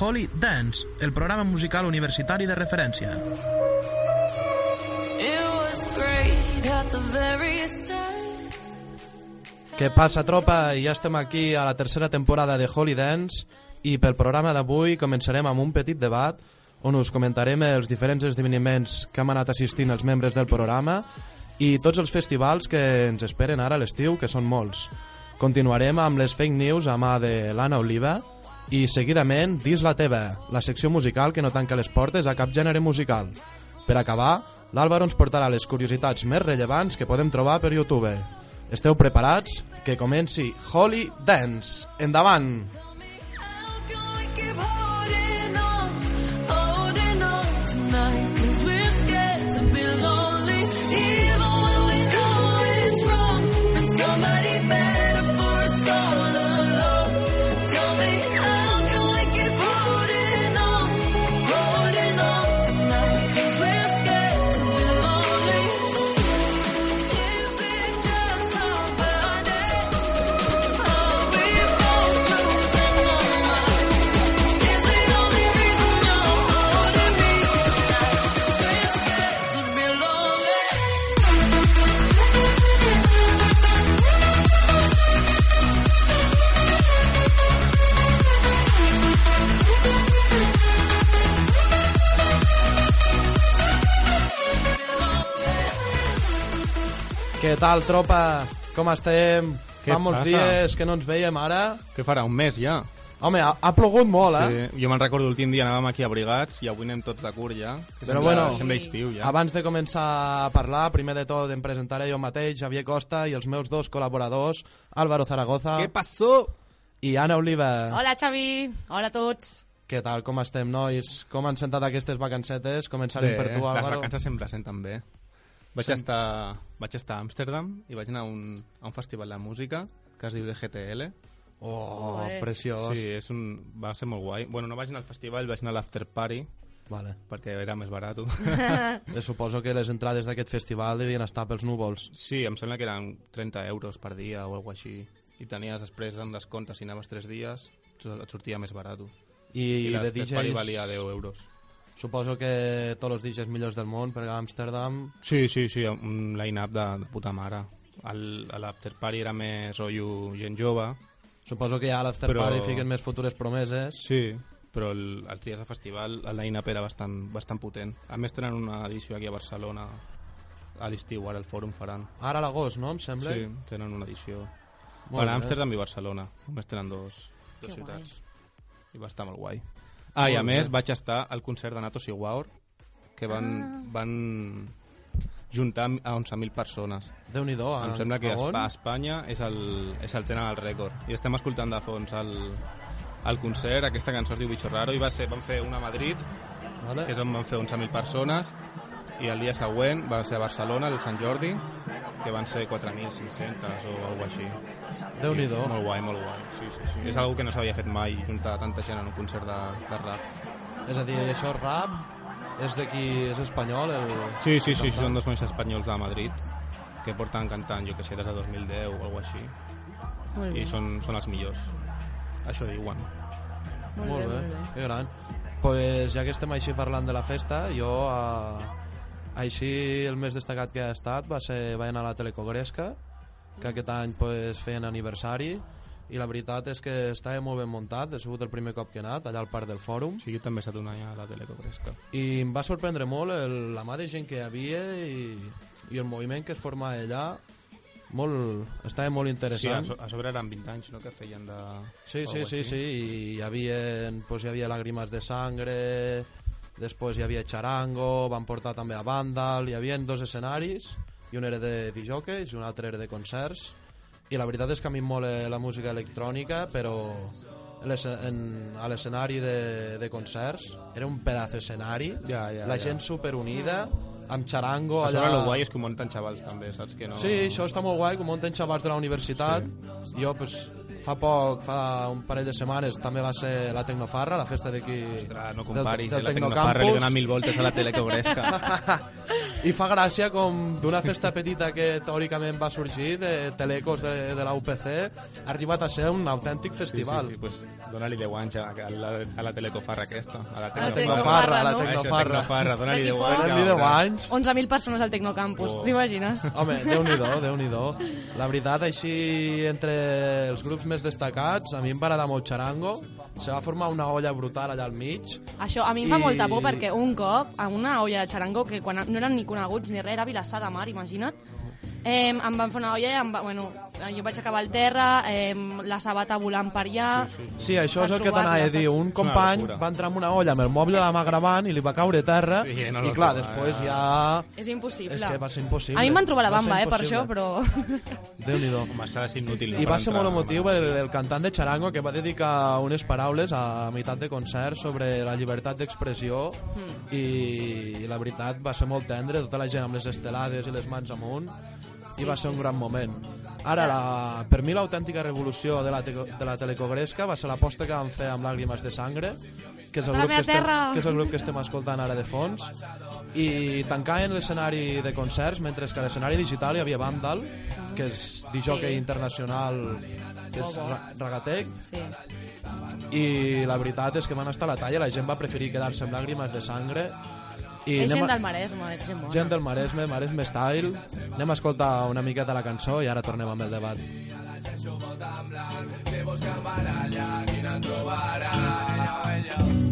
Holy Dance, el programa musical universitari de referència. Què passa, tropa? Ja estem aquí a la tercera temporada de Holy Dance i pel programa d'avui començarem amb un petit debat on us comentarem els diferents esdeveniments que hem anat assistint els membres del programa i tots els festivals que ens esperen ara a l'estiu, que són molts. Continuarem amb les fake news a mà de l'Anna Oliva i seguidament Dis la teva, la secció musical que no tanca les portes a cap gènere musical. Per acabar, l'Àlvaro ens portarà les curiositats més rellevants que podem trobar per YouTube. Esteu preparats? Que comenci Holy Dance. Endavant! Què tal, tropa? Com estem? Què Fa molts passa? dies que no ens veiem ara. Què farà? Un mes ja? Home, ha, ha plogut molt, eh? Sí, jo me'n recordo l'últim dia anàvem aquí abrigats i avui anem tots de curt ja. Que Però sembla- bueno, Sembla estiu ja. abans de començar a parlar, primer de tot em presentaré jo mateix, Javier Costa, i els meus dos col·laboradors, Álvaro Zaragoza Què passó? i Anna Oliva. Hola, Xavi. Hola a tots. Què tal, com estem, nois? Com han sentat aquestes vacancetes? Començarem per tu, les Álvaro. vacances sempre senten bé. Vaig, estar, vaig estar a Amsterdam i vaig anar a un, a un festival de música que es diu DGTL. Oh, Joder. preciós. Sí, és un, va ser molt guai. Bueno, no vaig anar al festival, vaig anar a l'after party Vale. perquè era més barat. Eh, Suposo que les entrades d'aquest festival devien estar pels núvols. sí, em sembla que eren 30 euros per dia o alguna així. I tenies després amb descompte, si anaves 3 dies, et sortia més barat. I, I, de l'after party DJs, valia 10 euros. Suposo que tots els DJs millors del món, perquè a Amsterdam... Sí, sí, sí, un line-up de, de puta mare. L'after party era més rotllo gent jove, Suposo que ja a l'after Però- party fiquen més futures promeses. sí, però el, els dies de festival el line-up era bastant, bastant potent. A més tenen una edició aquí a Barcelona a l'estiu, ara el fòrum faran. Ara a l'agost, no? Em sembla. Sí, tenen una edició. Molt Fan Amsterdam i Barcelona, només tenen dos, dos Que ciutats. I va estar molt guai. Ah, i a més vaig estar al concert de Nato Siguaur, que van, van juntar a 11.000 persones. Déu-n'hi-do. a- Em sembla que on? A Espanya és el, és el tenen el rècord. I estem escoltant de fons el, el concert, aquesta cançó es diu Bicho Raro, i va ser, van fer una a Madrid, Vale. que és on van fer 11.000 persones, i el dia següent va ser a Barcelona, el Sant Jordi, que van ser 4.500 o alguna així. Déu-n'hi-do. Molt guai, molt guai. Sí, sí, sí. És algo que no s'havia fet mai, juntar tanta gent en un concert de, de rap. És a dir, això rap? És d'aquí, és espanyol? El... Sí, sí, sí, són dos nois espanyols de Madrid que porten cantant, jo que sé, des de 2010 o alguna així. Molt bé. I són, són els millors. Això diuen. Molt, molt bé, bé, molt bé. que gran. pues ja que estem així parlant de la festa, jo a... així el més destacat que ha estat va ser va anar a la Telecogresca, que aquest any pues, feien aniversari i la veritat és que estava molt ben muntat, ha sigut el primer cop que he anat, allà al Parc del Fòrum, Sí, jo també he estat un any a la Telecogresca. i em va sorprendre molt el, la mà de gent que hi havia i, i el moviment que es formava allà, molt, estava molt Sí, interessant. so, a sobre eren 20 anys, no?, que feien de... Sí, sí, sí, sí, i hi havia, pues, hi havia làgrimes de sangre, després hi havia charango, van portar també a Vandal, hi havia dos escenaris, i un era de disjockeys i un altre era de concerts, i la veritat és que a mi em mola la música electrònica, però en- a l'escenari de, de concerts era un pedazo d'escenari, Ja, ja, la ja. gent superunida, amb charango A allà... sobre el guai és que ho munten xavals també, saps que no... Sí, això està molt guai, que ho munten xavals de la universitat. Jo, pues, fa poc, fa un parell de setmanes, també va ser la Tecnofarra, la festa d'aquí... Ostres, no del- comparis, del eh, la. Tecnoparra li dona mil voltes a la Telecogresca. I fa gràcia com d'una festa petita que teòricament va sorgir de Telecos de, de la UPC ha arribat a ser un autèntic Sí, sí, festival. sí, pues dona-li 10 anys a, a, la, a la telecofarra aquesta. A la A la Tecnofarra, Tecnofarra. Tecnofarra, dona-li D'aquí 10 poc. anys. Dona-li que 10 veuràs. anys. 11.000 persones al Tecnocampus, Oh. t'imagines? Home, déu-n'hi-do, déu nhi déu La veritat, així, entre els grups més destacats, a mi em va agradar molt Charango. Se va formar una olla brutal allà al mig. Això a mi em fa I- molta por perquè un cop, a una olla de xarango, que quan no eren ni coneguts ni res, era Vilassar de Mar, imagina't, eh, em van fer una olla em va, bueno, jo vaig acabar al terra, eh, la sabata volant per allà... Sí, això és el que t'anava a dir. Un company va entrar en una olla amb el mòbil a la mà gravant i li va caure a terra Sí, no i clar, després eh. ja... És impossible. És que va ser impossible. A mi em van trobar la bamba, eh, per això, però... Déu-n'hi-do. Home, s'ha de ser inútil. I va ser molt emotiu el, el cantant de Charango que va dedicar unes paraules a meitat de concert sobre la llibertat d'expressió Mm. i, i la veritat va ser molt tendre, tota la gent amb les estelades i les mans amunt i va ser sí, un gran moment. Ara, la, per mi l'autèntica revolució de la, de la telecogresca va ser l'aposta que van fer amb Làgrimes de Sangre, que és, el grup que estem, que és el grup que estem escoltant ara de fons, i tancaven l'escenari de concerts, mentre que a l'escenari digital hi havia Vandal, que és disjockey Sí. internacional, que és ra- Ragatec, Sí. i la veritat és que van estar a la talla, la gent va preferir quedar-se amb làgrimes de sangre, i és gent a- del Maresme, és gent bona. gent del Maresme, Maresme Style. Anem a escoltar una miqueta la cançó i ara tornem amb el debat.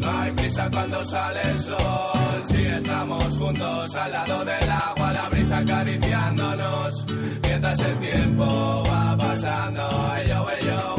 No hay prisa cuando sale el sol, si estamos juntos al lado del agua, la brisa acariciándonos, mientras el tiempo va pasando, ello, ello.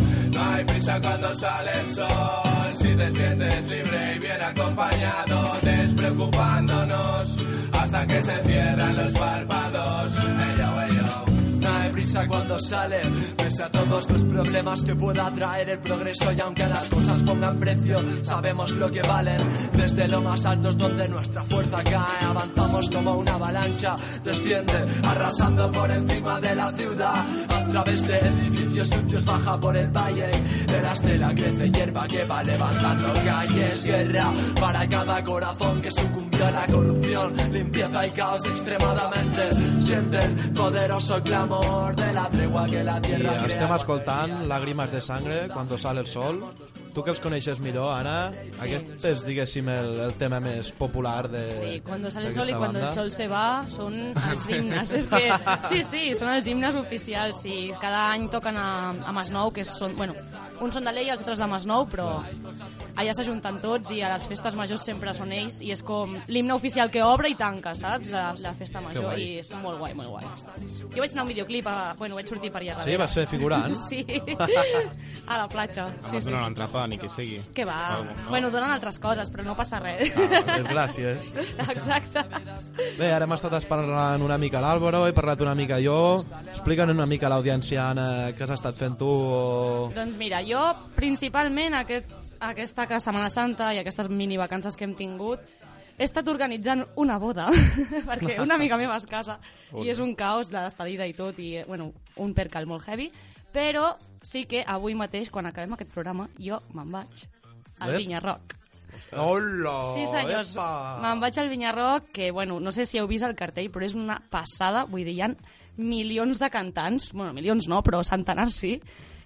Hay prisa cuando sale el sol, si te sientes libre y bien acompañado, despreocupándonos, hasta que se cierran los párpados, ello, ello. No hay prisa cuando sale, pese a todos los problemas que pueda traer el progreso y aunque las cosas pongan precio, sabemos lo que valen. Desde lo más alto es donde nuestra fuerza cae, avanzamos como una avalancha, desciende, arrasando por encima de la ciudad. A través de edificios sucios baja por el valle, de la estela crece hierba que va levantando calles. Guerra para cada corazón que sucumbió a la corrupción, limpieza y caos extremadamente. Siente el poderoso clamor de la tregua que la I tierra estem crea. escoltant Làgrimes de Sangre, Cuando sale el sol. Tu que els coneixes millor, Anna, Sí. aquest és, diguéssim, el, el tema més popular de Sí, cuando sale el sol y d'aquesta cuando el sol se va són els himnes. És que, sí, sí, són els himnes oficials. Sí, cada any toquen a, a Masnou, que són, bueno, uns són de l'Ei i els altres de Masnou, però allà s'ajunten tots i a les festes majors sempre són ells i és com l'himne oficial que obre i tanca, saps? La, la festa major i és molt guai, molt guai. Jo vaig anar a un videoclip, a, bueno, vaig sortir per allà Sí, darrere. va ser figurant. Sí, a la platja. Sí, sí. donar l'entrapa ni que sigui. Que va. Oh, no? Bueno, donen altres coses, però no passa res. Ah, gràcies. Exacte. Bé, ara hem estat parlant una mica l'Àlvaro, he parlat una mica jo. Explica'ns una mica a l'audiència, Anna, què has estat fent tu o... Doncs mira, jo principalment aquest, aquesta que Setmana Santa i aquestes mini vacances que hem tingut he estat organitzant una boda perquè una amiga meva es casa i és un caos la despedida i tot i bueno, un percal molt heavy però sí que avui mateix quan acabem aquest programa jo me'n vaig al. Vinyarroc Hola! Sí, senyors. Me'n vaig al Vinyarroc, que, bueno, no sé si heu vist el cartell, però és una passada. Vull dir, hi ha milions de cantants. Bueno, milions no, però centenars sí.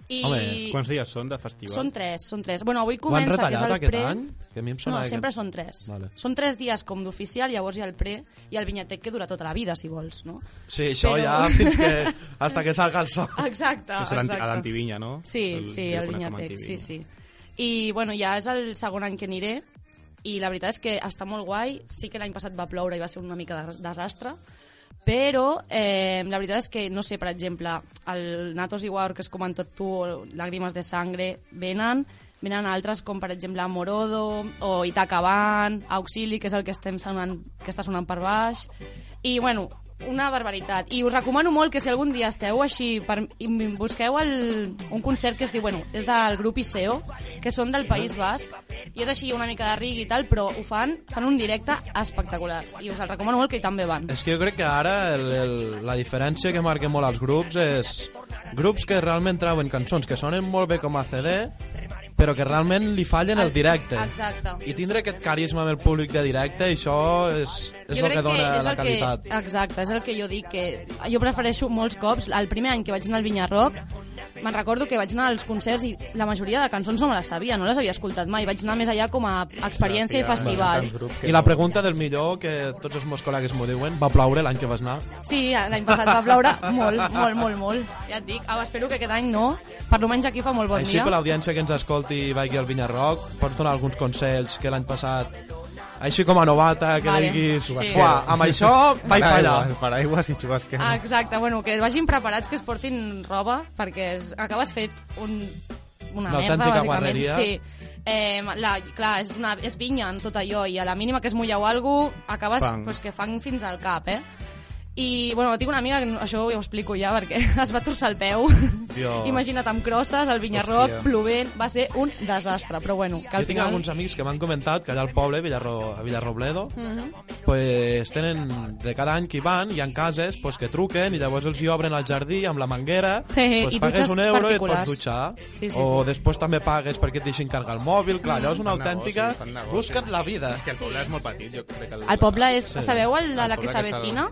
I Home, Quants dies són de festival? són tres, són tres. Bueno, avui comença, que és el aquest pre... any? Que a mi em sona No, que- sempre són tres. Vale. Són tres dies com d'oficial, llavors hi ha el pre i el vinyatec que dura tota la vida, si vols, no? Sí, això Però- ja fins que... hasta que salga el sol. Exacte, l'anti- exacte. a l'Antivinya, no? Sí, El- sí, el com Vinyatec, sí, sí. I, bueno, ja és el segon any que aniré i la veritat és que està molt guai. Sí que l'any passat va ploure i va ser una mica de desastre, però eh, la veritat és que, no sé, per exemple, el Natos i War, que has comentat tu, o Lágrimas de Sangre, venen, venen altres com, per exemple, Morodo, o Itacaban, Auxili, que és el que, estem sonant, que està sonant per baix, i, bueno, una barbaritat. I us recomano molt que si algun dia esteu així, per, busqueu el, un concert que es diu, bueno, és del grup Iseo, que són del País Basc, i és així una mica de rig i tal, però ho fan, fan un directe espectacular. I us el recomano molt que hi també van. És que jo crec que ara el, el, la diferència que marquen molt els grups és grups que realment trauen cançons que sonen molt bé com a CD però que realment li falla en el directe. Exacte. I tindre aquest carisma amb el públic de directe, això és, és jo el que dona és la el qualitat. Que, exacte, és el que jo dic, que jo prefereixo molts cops, el primer any que vaig anar al Vinyarroc, me'n recordo que vaig anar als concerts i la majoria de cançons no me les sabia, no les havia escoltat mai, vaig anar més allà com a experiència i festival. I la pregunta del millor, que tots els meus col·legues m'ho diuen, va ploure l'any que vas anar? Sí, l'any passat va ploure molt, molt, molt, molt. Ja et dic, ah, espero que aquest any no, per almenys aquí fa molt bon Així dia. per l'audiència que ens escolti i vagi al Vinyarroc, pots donar alguns consells que l'any passat així com a novata, que Vale, diguis, sí. uah, amb això vaig fallar. Paraigües, i xubasquer. Ah, Exacte, bueno, que vagin preparats, que es portin roba, perquè es, acabes fet un, una Una merda, autèntica bàsicament. guarreria. Sí. Eh, la, clar, és, una, és vinya en tot allò, i a la mínima que es mulleu alguna cosa, acabes Fang. pues, que fang fins al cap, eh? I, bueno, tinc una amiga, que això ja ho explico ja, perquè es va torçar el peu. Dios. Imagina't amb crosses, al Vinyarroc, Hòstia. plovent, va ser un desastre, però bueno, que Jo al tinc final... alguns amics que m'han comentat que allà al poble, Villarro, a Villarrobledo, Mhm. pues, tenen de cada any que hi van, hi ha cases pues, que truquen i llavors els hi obren al jardí amb la manguera, Sí, pues, i pagues un euro i et pots dutxar. Sí, sí, o sí. després també pagues perquè et deixin carregar el mòbil. Clar, allò és una Fan autèntica... negoci. Busca't la vida. És que el poble és molt petit, jo crec que... El, El poble és... Sabeu el de El la que s'avetina?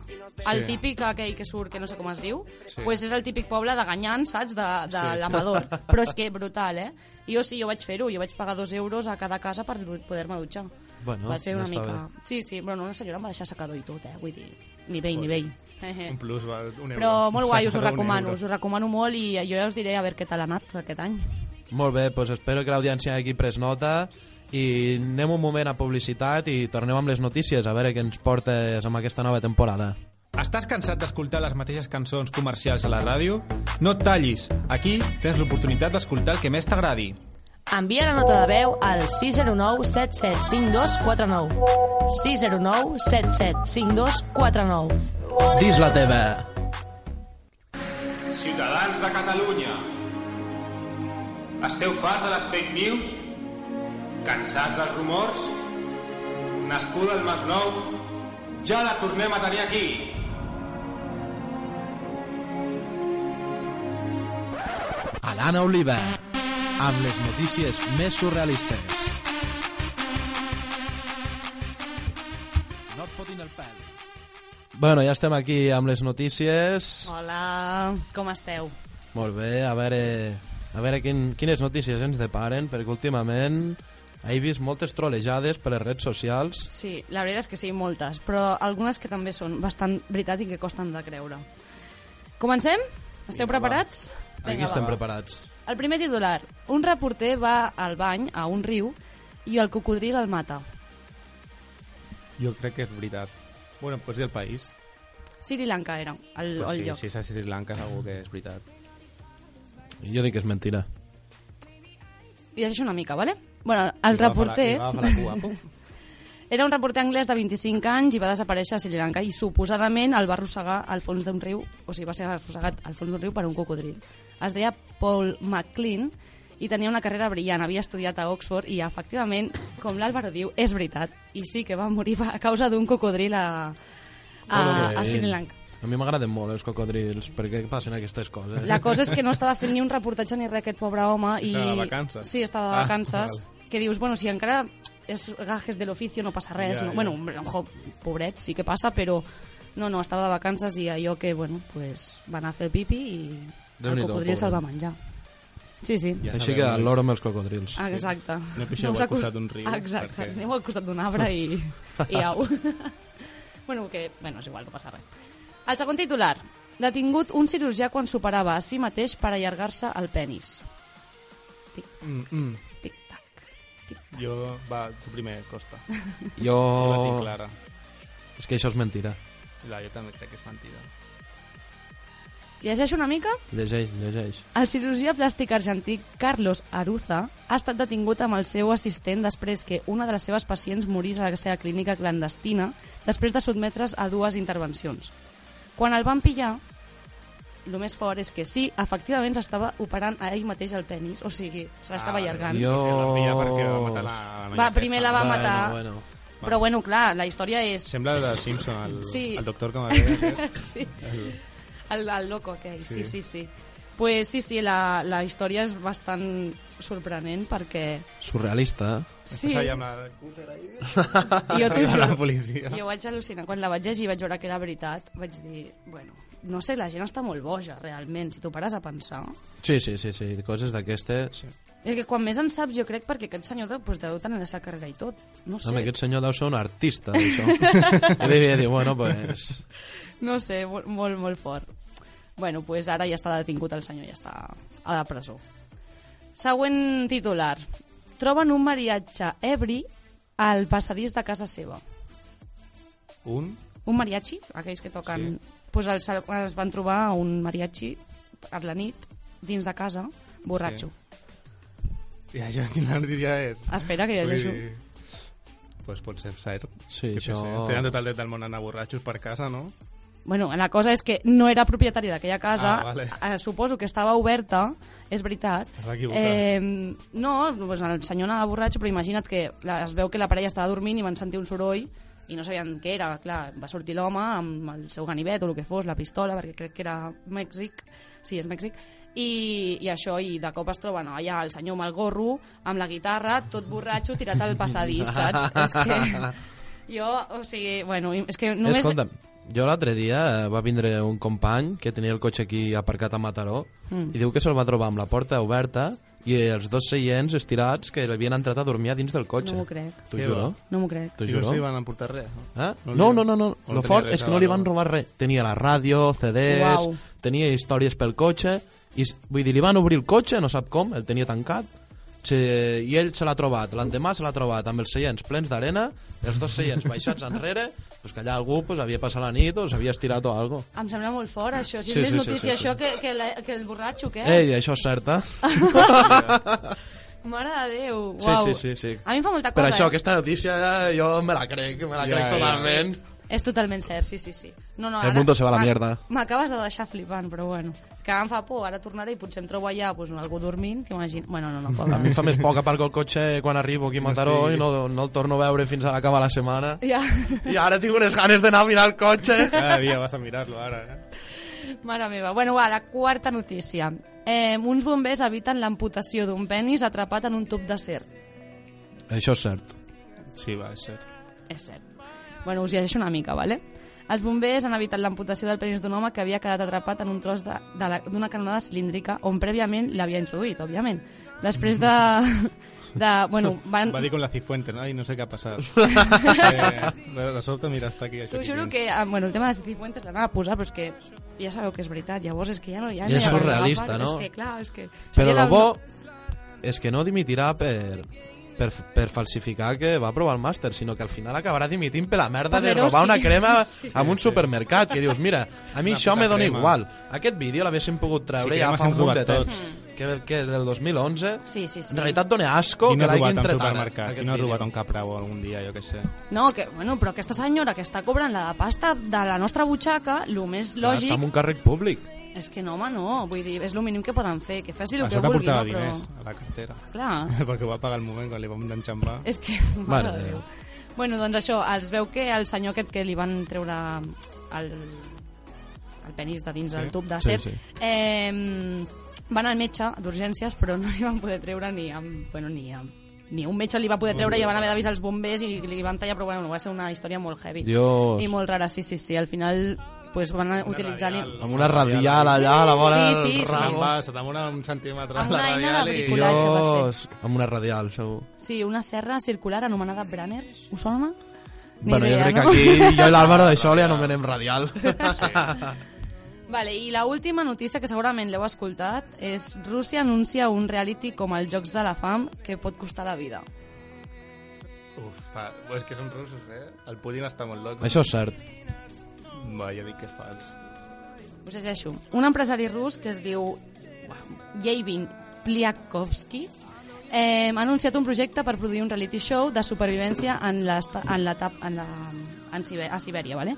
El Sí. típic aquell que surt, que no sé com es diu? Sí. pues és el típic poble de Ganyant, saps? De, de Sí, sí. l'Amador. Però és que brutal, eh? I jo sí, jo vaig fer-ho. Jo vaig pagar dos euros a cada casa per poder-me dutxar. Bueno, Va ser una està mica... Sí, sí, però no, una senyora em va deixar secador i tot, eh? Vull dir, nivell, nivell. Un plus, va, un euro. Però molt guai, us ho recomano, us ho recomano molt i jo ja us diré a veure què tal ha anat aquest any. Molt bé, doncs espero que l'audiència hagi pres nota i anem un moment a publicitat i tornem amb les notícies a veure què ens portes amb aquesta nova temporada. Estàs cansat d'escoltar les mateixes cançons comercials a la ràdio? No et tallis. Aquí tens l'oportunitat d'escoltar el que més t'agradi. Envia la nota de veu al 609 775249. 609 775249. Dis la teva. Ciutadans de Catalunya, esteu farts de les fake news? Cansats dels rumors? Nascuda al Masnou? Ja la tornem a tenir aquí! A l'Anna Oliva, amb les notícies més surrealistes. No et fotin el pèl. Bueno, ja estem aquí amb les notícies. Hola, com esteu? Molt bé, a veure, a veure quin, quines notícies ens deparen, perquè últimament he vist moltes trolejades per les redes socials. Sí, la veritat és que sí, moltes, però algunes que també són bastant veritat i que costen de creure. Comencem? Esteu preparats? Aquí Vinga, estem va. preparats. El primer titular. Un reporter va al bany a un riu i el cocodril el mata. Jo crec que és veritat. Bueno, pots dir el país. Sri Lanka era el, Pues el sí, lloc. si és a Sri Lanka segur que és veritat. Jo dic que és mentira. I llegeixo una mica, vale? Bueno, el I reporter... la- i la cua. Era un reporter anglès de 25 anys i va desaparèixer a Sri Lanka i suposadament el va arrossegar al fons d'un riu, o sigui, va ser arrossegat al fons d'un riu per un cocodril. Es deia Paul McLean i tenia una carrera brillant, havia estudiat a Oxford i efectivament, com l'Àlvaro diu, és veritat. I sí que va morir a causa d'un cocodril a, a, a Sri Lanka. A mi m'agraden molt els cocodrils, perquè passen aquestes coses. La cosa és que no estava fent ni un reportatge ni res aquest pobre home. I... Estava de vacances. Sí, estava de Ah, vacances. que dius, bueno, si encara és gajes de l'oficio no passa res. Ja, no? ja. Bueno, hombre, ojo, pobret, sí que passa, però no, no, estava de vacances i allò que, bueno, pues, va anar a fer pipi i el cocodril se'l va menjar. Sí, sí. Ja Així que l'oro amb els cocodrils. Ah, Exacte. No pixeu us al costat d'un riu, Exacte, perquè- aneu al costat d'un arbre i, i au. bueno, que, bueno, és igual, no passa res. El segon titular. Detingut un cirurgià quan superava a si mateix per allargar-se el penis. Mm, mm. Jo, va, tu primer, Costa. Jo... Jo la tinc clara. És que això és mentira. La, jo també crec que és mentida. Llegeixo una mica? Llegeix, llegeix. El cirurgià plàstic argentí Carlos Aruza ha estat detingut amb el seu assistent després que una de les seves pacients morís a la seva clínica clandestina després de sotmetre's a dues intervencions. Quan el van pillar, el més fort és que sí, efectivament s'estava operant a ell mateix el penis, o sigui, se l'estava allargant. jo- va matar la, Va, primer la va Bueno, matar, bueno. però bueno, clar, la història és... Sembla de Simpson, el, Sí. el doctor que m'havia sí. El, el loco aquell, sí, sí, Sí. sí. Pues sí, sí, la, la història és bastant sorprenent perquè... Surrealista, eh? Sí, cúter ahí. jo t'ho la juro. policia. Jo vaig al·lucinar. Quan la vaig llegir i vaig veure que era veritat, vaig dir, bueno, no sé, la gent està molt boja, realment, si t'ho pares a pensar. Sí, sí, sí, sí, coses d'aquestes... Sí. És que quan més en saps, jo crec, perquè aquest senyor pues, deu tenir la seva carrera i tot. No sé, Home, aquest senyor deu ser un artista, d'això. I devia dir, bueno, pues... no sé molt, molt, molt fort. Bueno, pues ara ja està detingut el senyor, ja està a la presó. Següent titular. Troben un mariatge ebri al passadís de casa seva. Un? Un mariachi, aquells que toquen... Sí. Pues els, es van trobar un mariachi a la nit, dins de casa, borratxo. I això quina notícia és? Espera que llegeixo. Vull dir, Pues pot ser cert. Sí, Jo què això- sé, Tenen tot el dret del món anar borratxos per casa, no? Bueno, la cosa és que no era propietari d'aquella casa, Ah, vale. eh, suposo que estava oberta, és veritat. Es va equivocar. Eh, no, doncs el senyor anava borratxo, però imagina't que la, es veu que la parella estava dormint i van sentir un soroll i no sabien què era. Clar, va sortir l'home amb el seu ganivet o el que fos, la pistola, perquè crec que era Mèxic, sí, és Mèxic, i, i això, i de cop es troben allà el senyor amb el gorro, amb la guitarra, tot borratxo, tirat al passadís, saps? és que jo, o sigui, bueno, és que només... Escolta'm, jo l'altre dia eh, va vindre un company que tenia el cotxe aquí aparcat a Mataró Mm. i diu que se'l va trobar amb la porta oberta i els dos seients estirats que havien entrat a dormir a dins del cotxe. No m'ho crec. T'ho juro. No m'ho crec. T'ho I no juro. s'hi van emportar res, no? Eh? No No, no, no, no. Lo fort és que no li van robar res. Tenia la ràdio, CDs, Uau. tenia històries pel cotxe, i vull dir, li van obrir el cotxe, no sap com, el tenia tancat, se, i ell se l'ha trobat, l'endemà se l'ha trobat amb els seients plens d'arena, els dos seients baixats enrere, pues que allà algú pues, havia passat la nit o s'havia estirat o algo. Em sembla molt fort, això. Si Sí, és més sí, sí, notícia sí, sí. això que, que, la, que el borratxo, què? Ei, això és cert, eh? Mare de Déu, Sí, uau. sí, sí, sí. A mi em fa molta Per cosa, això, eh? aquesta notícia jo me la crec, me la Ja, crec ja, totalment. És totalment cert, sí, sí, sí. No, no, El ara mundo se va a la mierda. M'acabes de deixar flipant, però bueno. Que em fa por, ara tornaré i potser em trobo allà pues, algú dormint, t'imagino. Bueno, no, no, A mi em fa més por que aparco el cotxe quan arribo aquí a Mataró i no, no el torno a veure fins a acabar la setmana. Ja, I ara tinc unes ganes d'anar a mirar el cotxe. Cada dia vas a mirar-lo ara, eh? mare meva. Bueno, va, la quarta notícia. Eh, uns bombers eviten l'amputació d'un penis atrapat en un tub d'acer. Això és cert. Sí, va, és cert. És cert. Bueno, us llegeixo una mica, vale? Els bombers han evitat l'amputació del penis d'un home que havia quedat atrapat en un tros d'una canonada cilíndrica on prèviament l'havia introduït, òbviament. Després de... de bueno, van... Va dir con la Cifuentes, no? I no sé què ha passat. eh, de, de sobte, mira, està aquí això. T'ho juro dins. que, ah, bueno, el tema de les Cifuentes l'anava a posar, però és que ja sabeu que és veritat, llavors és que ja no... Ja no és surrealista, no? És que, clar, és que... Però el bo és que no dimitirà per, per, per falsificar que va aprovar el màster, sinó que al final acabarà dimitint per la merda de robar una crema Sí. en un supermercat, que dius, mira, a mi Una això me dona crema. igual. Aquest vídeo l'haguéssim pogut treure Sí, ja fa un munt de temps. tots. Que, que del 2011 Sí, sí, sí. en realitat dona asco Qui no que l'hagin tret ara, Qui no ha robat un caprau algun dia, jo què sé? No, que, bueno, però aquesta senyora que està cobrant la pasta de la nostra butxaca, el més Clar, lògic Està en un càrrec públic. És que no, home, no. Vull dir, és el mínim que poden fer, que faci el Això que que vulgui, no? Però... diners a la cartera. Clar, Perquè ho va pagar el moment quan li vam enxampar. és que... Mare de Déu. Bueno, doncs això, es veu que el senyor aquest que li van treure el, el penis de dins del tub d'acer, Sí, sí. eh, van al metge d'urgències, però no li van poder treure ni amb, bueno, ni amb, ni un metge li va poder treure i van haver d'avisar els bombers i li van tallar, però bueno, va ser una història molt heavy. Dios. I molt rara, sí, sí, sí. Al final pues, van a utilitzar... radial. Amb una radial allà a la vora Sí, del sí, sí. ramo. Va, se t'amona un centímetre Amb la una eina radial de i... bricolatge. va ser. Amb una radial, segur. Sí, una serra circular anomenada Branner. Us sona? Ni bueno, idea, jo crec no? que aquí jo i l'Àlvaro d'això li anomenem radial. Vale, i la última notícia que segurament l'heu escoltat és Rússia anuncia un reality com els Jocs de la Fam que pot costar la vida. Uf, fa... és que són russos, eh? El Putin està molt loco. Això és cert. Va, jo dic que és fals. Us llegeixo. Un empresari rus que es diu Yevin Pliakovsky eh, ha anunciat un projecte per produir un reality show de supervivència en en l'etap en la, en Sibe- a Sibèria, ¿vale?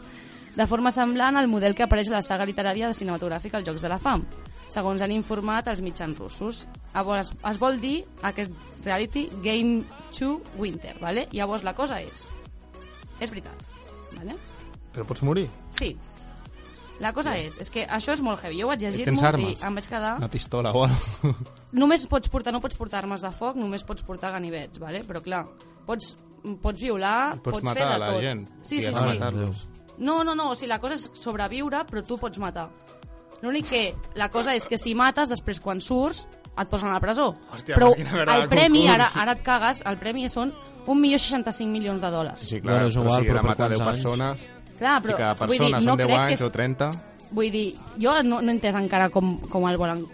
de forma semblant al model que apareix a la saga literària de cinematogràfica Els Jocs de la Fam, segons han informat els mitjans russos. Llavors, es vol dir aquest reality Game 2 Winter, ¿vale? Llavors la cosa és... És veritat, ¿vale? Però pots morir? Sí. La cosa és, és que això és molt heavy. Jo ho vaig llegir Tens molt armes? i em vaig quedar... Una pistola o alguna Només pots portar, no pots portar armes de foc, només pots portar ganivets, vale? però clar, pots, pots violar, Pots pots, matar fer de a la tot. gent. Sí, i sí, sí. No, no, no, o sigui, la cosa és sobreviure, però tu pots matar. L'únic que, la cosa és que si mates, després quan surts, et posen a la presó. Hòstia, però el premi, concurs. ara, ara et cagues, el premi són 1.065 milions de dòlars. Sí, clar, Bueno, és però igual, si però era per matar 10 quants anys? persones, Clar, però, cada vull dir, no són 10 crec que anys és... o 30... Vull dir, jo no, no he entès encara com, com el volen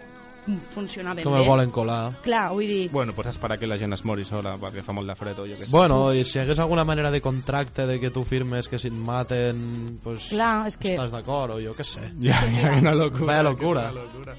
funcionar ben Com bé. el volen colar. Clar, vull dir... Bueno, pots esperar que la gent es mori sola perquè fa molt de fred o jo què sé. Bueno, i si hi hagués alguna manera de contracte de que tu firmes que si et maten, pues, Clar, és que- estàs d'acord, o jo què sé. Ja, ja, una locura. Vaya locura. Una locura.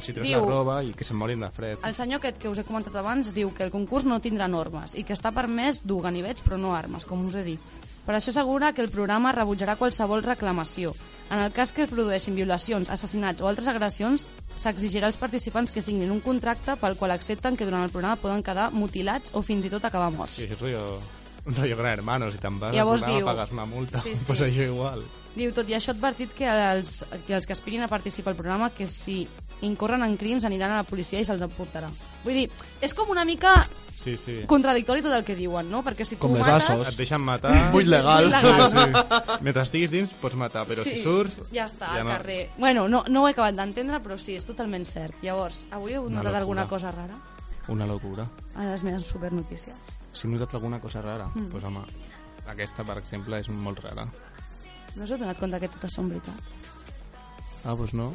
Si treus Diu- la roba i que se'n morin de fred. El senyor aquest que us he comentat abans diu que el concurs no tindrà normes i que està permès dur ganivets però no armes, com us he dit. Per això assegura que el programa rebutjarà qualsevol reclamació. En el cas que es produeixin violacions, assassinats o altres agressions, s'exigirà als participants que signin un contracte pel qual accepten que durant el programa poden quedar mutilats o fins i tot acabar morts. Sí, això és rollo, un rollo gran hermano, si te'n vas Llavors programa diu- pagues una multa, Sí, sí. pues això igual. Diu, tot i això, ha advertit que els, que els que aspirin a participar al programa que si incorren en crims aniran a la policia i se'ls emportarà. Vull dir, és com una mica Sí, sí. contradictori tot el que diuen, no? Perquè si tu Com les mates... assos. Et deixen matar... Muy legal. Legal. Sí. Mentre estiguis dins pots matar, però si surts... Ja està, ja al no. carrer. Bueno, no, no ho he acabat d'entendre, però sí, és totalment cert. Llavors, avui heu Una notat alguna cosa rara Una locura. a les meves supernotícies? Si hem notat alguna cosa rara, Mm. doncs pues, home, aquesta, per exemple, és molt rara. No us heu donat compte que totes són veritat? Ah, doncs no.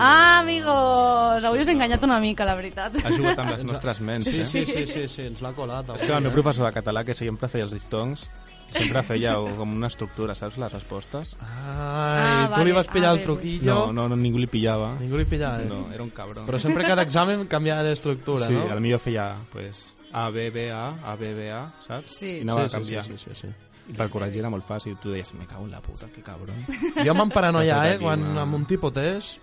Ah, amigos! Avui us he enganyat una mica, la veritat. Ha jugat amb les nostres ments, Sí, eh? sí, sí, sí, sí, ens l'ha colat. És que el meu professor de català, que sempre feia els diftongs, sempre feia com una estructura, saps, les respostes? Ai, Ah, tu li vale. vas pillar Ah, el truquillo. No, no, no, ningú li pillava. Ningú li pillava, eh? No, era un cabrón. Però sempre cada examen canviava d'estructura, sí, no? el millor feia, pues, A, B, B, A, A, B, B, A, saps? Sí. I anava sí, sí, canviant. sí, sí, sí. I per corregir era molt fàcil. Tu deies, me cago en la puta, que cabron. Jo me'n paranoia, eh, aquí quan una- amb un tipotés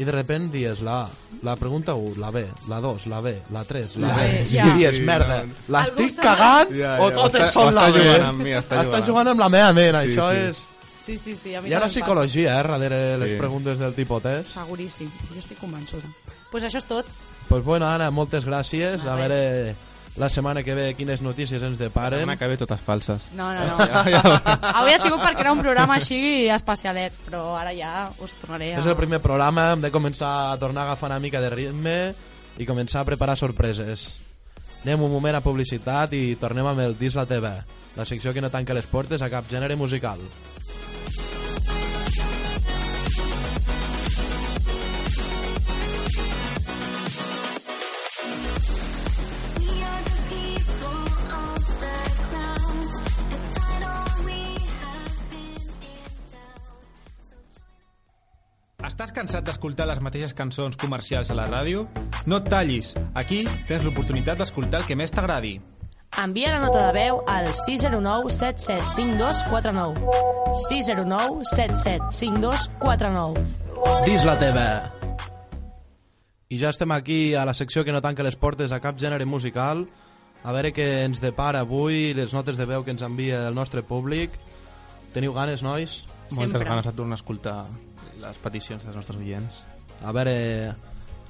i de repent dies la A, la pregunta 1, la B, la 2, la B, la 3, la, La B, B, i dies, Sí, merda, l'estic cagant Ja, o ja, totes està- són la està B? jugant amb mi, està està jugant. jugant amb la meva ment, Sí, això sí. és... Sí, sí, sí, a mi Hi ha una em psicologia, eh, darrere les Sí. preguntes del tipotés. passa. Seguríssim, jo estic convençuda. Doncs pues això és tot. Pues bueno, Anna, moltes gràcies. A De res. La setmana que ve quines notícies ens La deparen. setmana que ve totes falses. No, no, no. Avui ha sigut perquè era un programa així especialet, però ara ja us tornaré a... És el primer programa, hem de començar a tornar a agafar una mica de ritme i començar a preparar sorpreses. Anem un moment a publicitat i tornem amb el Dis la TV, la secció que no tanca les portes a cap gènere musical. Cansat d'escoltar les mateixes cançons comercials a la ràdio? No et tallis. Aquí tens l'oportunitat d'escoltar el que més t'agradi. Envia la nota de veu al 609 775249. 609 775249. Dis la TV! I ja estem aquí a la secció que no tanca les portes a cap gènere musical. A veure què ens depara avui, les notes de veu que ens envia el nostre públic. Teniu ganes, nois? Moltes Sempre. ganes de tornar a escoltar les peticions dels nostres oients. A veure,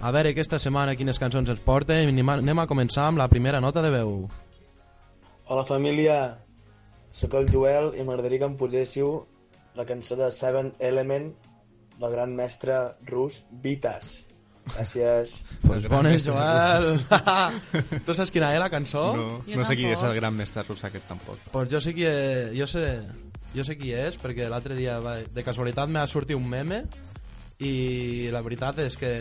a veure aquesta setmana quines cançons ens porten. Anem a, anem a començar amb la primera nota de veu. Hola família, sóc el Joel i m'agradaria que em poséssiu la cançó de Seven Element del gran mestre rus Vitas. Gràcies. Pues bones, Joel. tu saps quina és la cançó? No, Jo no sé qui és el gran mestre rus aquest tampoc. Pues jo sé qui és, jo sé, jo sé qui és, perquè l'altre dia va, de casualitat m'ha sortit un meme i la veritat és que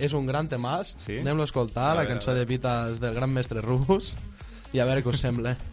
és un gran temàs. Sí? Anem-lo a escoltar, A la cançó de Vitas del gran mestre rus, i a veure què us sembla.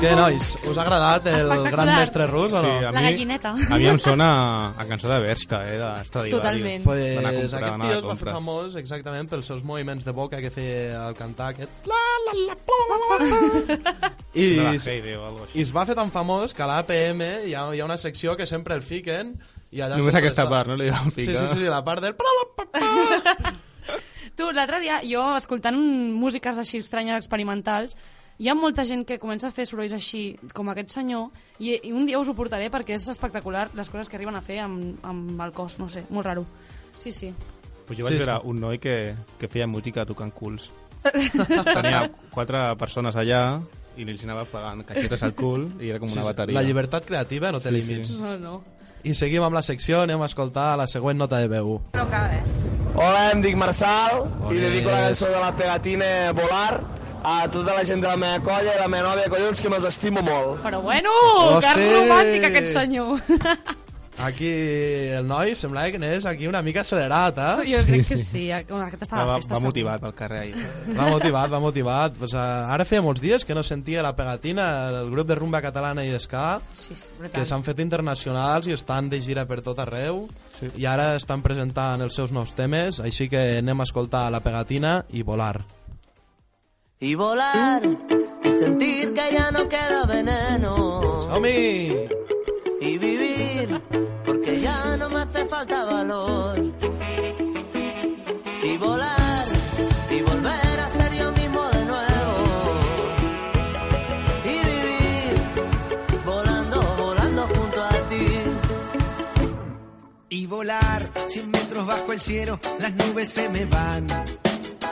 Què, nois? Us ha agradat el gran mestre rus o no? Sí, a La mi, gallineta. A mi em sona a cançó de Bershka, eh, de Stradivarius. Totalment. Pues aquest comprar, anar tio es va fer famós exactament pels seus moviments de boca que feia al cantar aquest... La, la, la, la, la, la. I. I es va fer tan famós que a l'APM hi, ha, hi ha una secció que sempre el fiquen i allà Només aquesta està- part, no? Li van Sí, ficar. sí, sí, sí, la part del... Tu, l'altre dia, jo, escoltant músiques així estranyes, experimentals, hi ha molta gent que comença a fer sorolls així, com aquest senyor, i, i un dia us ho portaré perquè és espectacular les coses que arriben a fer amb, amb el cos, no sé, molt raro. Sí, sí. Pues jo vaig Sí, veure sí. un noi que, que feia música tocant culs. Tenia quatre persones allà i li anava pagant catxetes al cul i era com una bateria. La llibertat creativa no té Sí, límits. No, no. I seguim amb la secció, anem a escoltar la següent nota de veu. No cabe. Hola, em dic Marçal Bones. i dedico la cançó de la pegatina Volar a tota la gent de la meva colla i la meva nòvia, collons, que me'ls estimo molt. Però bueno, Hosti! que romàntic aquest senyor. Aquí el noi sembla que n'és aquí una mica accelerat, eh? jo crec que sí, bueno, aquest està Va, a va, la festa. va segur. motivat pel carrer ahí. Va motivat, va motivat. Pues, uh, ara feia molts dies que no sentia la pegatina, el grup de rumba catalana i d'esca, Sí, sí, que s'han fet internacionals i estan de gira per tot arreu Sí. i ara estan presentant els seus nous temes, així que anem a escoltar la pegatina i volar. Y volar y sentir que ya no queda veneno. Som-hi! Y vivir porque ya no me hace falta valor. Y volar y volver a ser yo mismo de nuevo. Y vivir volando, volando junto a ti. Y volar 100 metros bajo el cielo, las nubes se me van.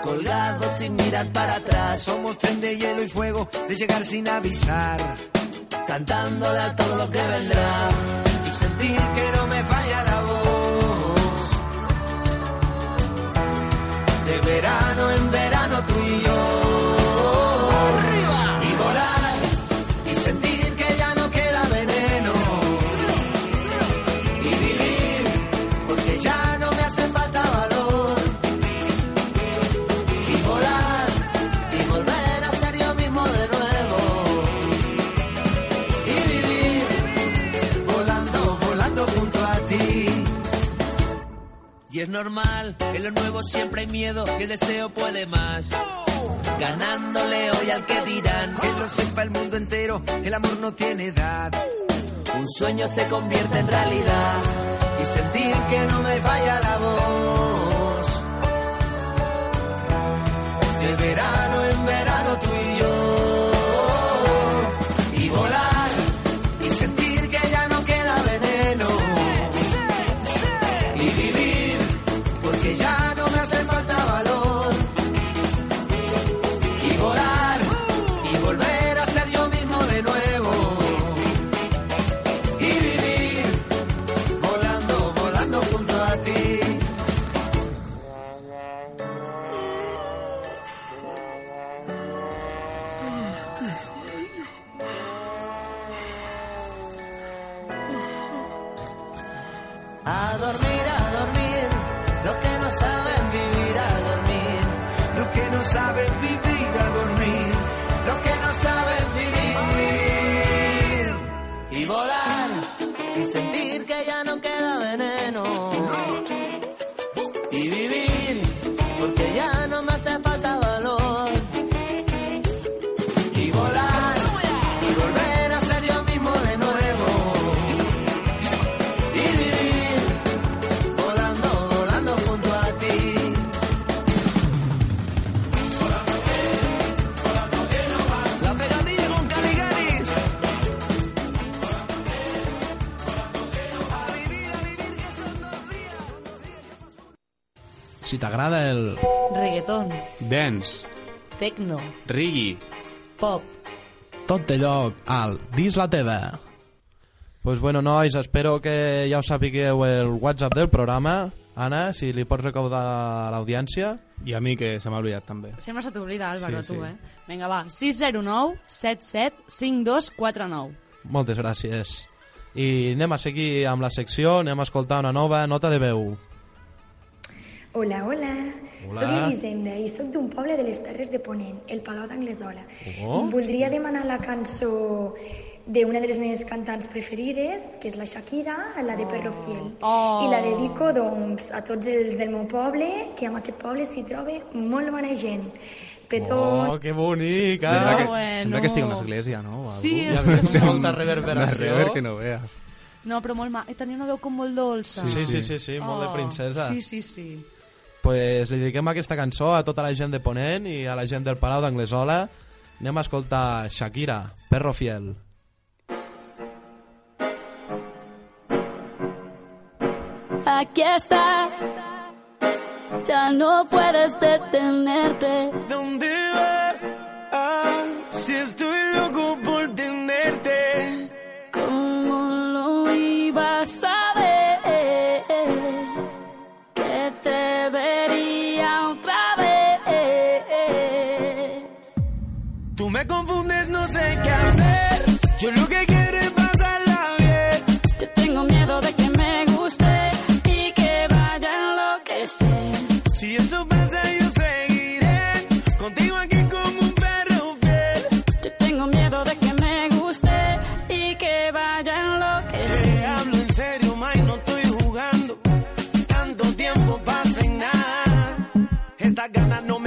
Colgados sin mirar para atrás. Somos tren de hielo y fuego, de llegar sin avisar. Cantándole a todo lo que vendrá. Y sentir que no me falla la voz. De verano en verano tú y yo. Normal, en lo nuevo siempre hay miedo y el deseo puede más. Ganándole hoy al que dirán. Que lo sepa el mundo entero, el amor no tiene edad. Un sueño se convierte en realidad. Y sentir que no me falla la voz. De t'agrada el... Reggaeton, Dance, techno, reggae, pop. Tot té lloc al Dis la teva. Pues bueno, nois, espero que ja us sapigueu el WhatsApp del programa. Anna, si li pots recaudar a l'audiència. i a mi que se m'ha oblidat també. Sempre se t'oblida, Álvaro, Sí, tu, sí. eh? Vinga, va, 609 77 5249. Moltes gràcies. I anem a seguir amb la secció, anem a escoltar una nova nota de veu. Hola, hola. Hola. Soc Elisenda i sóc d'un poble de les Terres de Ponent, el Palau d'Anglesola. Oh. Voldria demanar la cançó d'una de les meves cantants preferides, que és la Shakira, la de Perro Fiel. Oh. I la dedico, doncs, a tots els del meu poble, que en aquest poble s'hi troba molt bona gent. Petons, Oh, que bonic, eh? Sembla que, bueno. sembla que estigui a una església, no? O Sí, és Ja ves, que- molta reverberació. Una rever que no veas. No, però molt ma... Eh, tenia una veu com molt dolça. Sí, sí, sí, sí, molt de princesa. Sí, sí, sí. Pues li dediquem aquesta cançó a tota la gent de Ponent i a la gent del Palau d'Anglesola. Anem a escoltar Shakira, Perro Fiel. Aquí estás, ya no puedes detenerte. ¿Dónde vas? Ah, si estoy loco por tenerte. ¿Cómo lo ibas a me confundes, no sé qué hacer. Yo lo que quiero es pasarla bien. Yo tengo miedo de que me guste y que vaya a enloquecer. Si eso pasa, yo seguiré contigo aquí como un perro fiel. Yo tengo miedo de que me guste y que vaya a enloquecer. Te hablo en serio, May, no estoy jugando. Tanto tiempo pasa en nada. Estas ganas no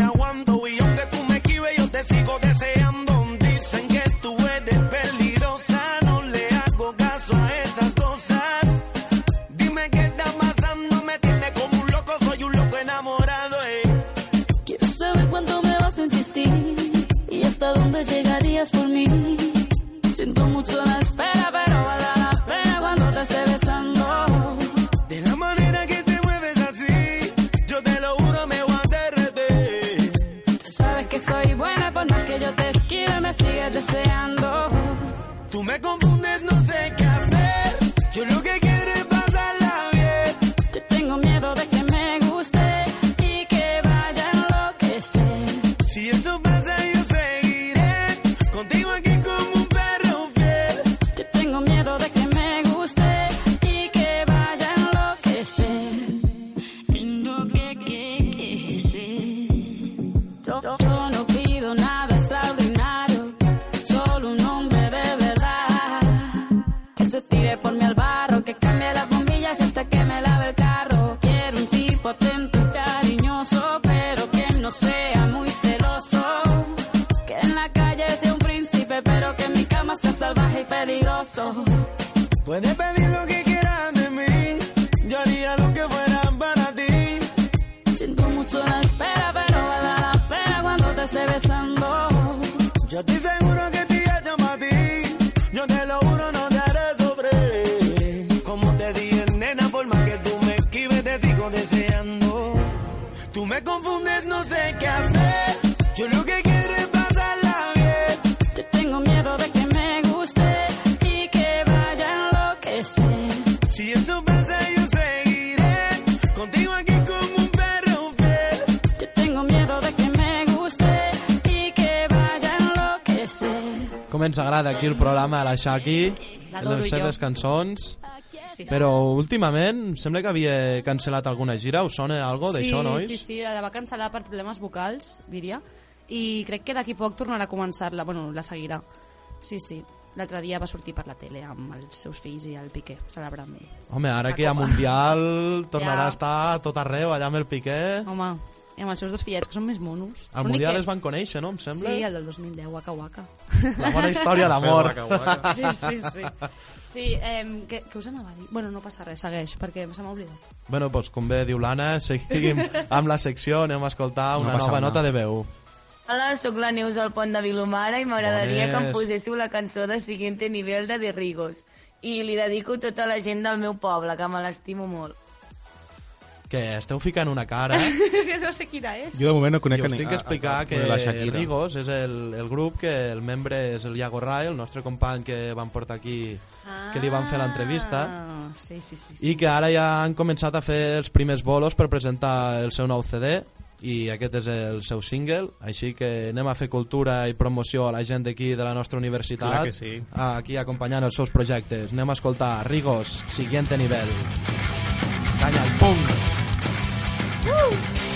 programa a la Shaki, L'adoro les seves cançons, Sí, sí. però últimament sembla que havia cancel·lat alguna gira, us sona algo d'això, sí, nois? Sí, sí, la va cancel·lar per problemes vocals, diria, i crec que d'aquí poc tornarà a començar-la, bueno, la seguirà. Sí, sí. L'altre dia va sortir per la tele amb els seus fills i el Piqué, celebrant ell. Home, ara La que hi ha. Mundial tornarà Ja. a estar tot arreu, allà amb el Piqué. Home, i amb els seus dos fillets, que són més monos. Al Mundial que- es van conèixer, no? Em sembla. Sí, el del 2010, Waka Waka. La bona història d'amor. Sí, sí, sí. Sí, eh, què, què us anava a dir? Bueno, no passa res, segueix, perquè se m'ha oblidat. Bueno, doncs, com bé diu l'Anna, seguim amb la secció, anem a escoltar No una passa nova nota de veu. Hola, sóc la Neus del Pont de Vilomara i m'agradaria que em poséssiu la cançó de Siguiente Nivel de De Rigos. I li dedico a tota la gent del meu poble, que me l'estimo molt. Que esteu ficant una cara... no sé quina és. Jo de moment no conec I us a ni- tinc que a- explicar a- a- que la Shakira. Rigos és el, el grup que el membre és el Iago Rai, el nostre company que van portar aquí, que li van fer l'entrevista, Ah, sí, sí, sí. sí. i que ara ja han començat a fer els primers bolos per presentar el seu nou CD, i aquest és el seu single, així que anem a fer cultura i promoció a la gent d'aquí de la nostra universitat, que sí. aquí acompanyant els seus projectes. Anem a escoltar Rigos, siguiente nivel. Canya al punk! Woo!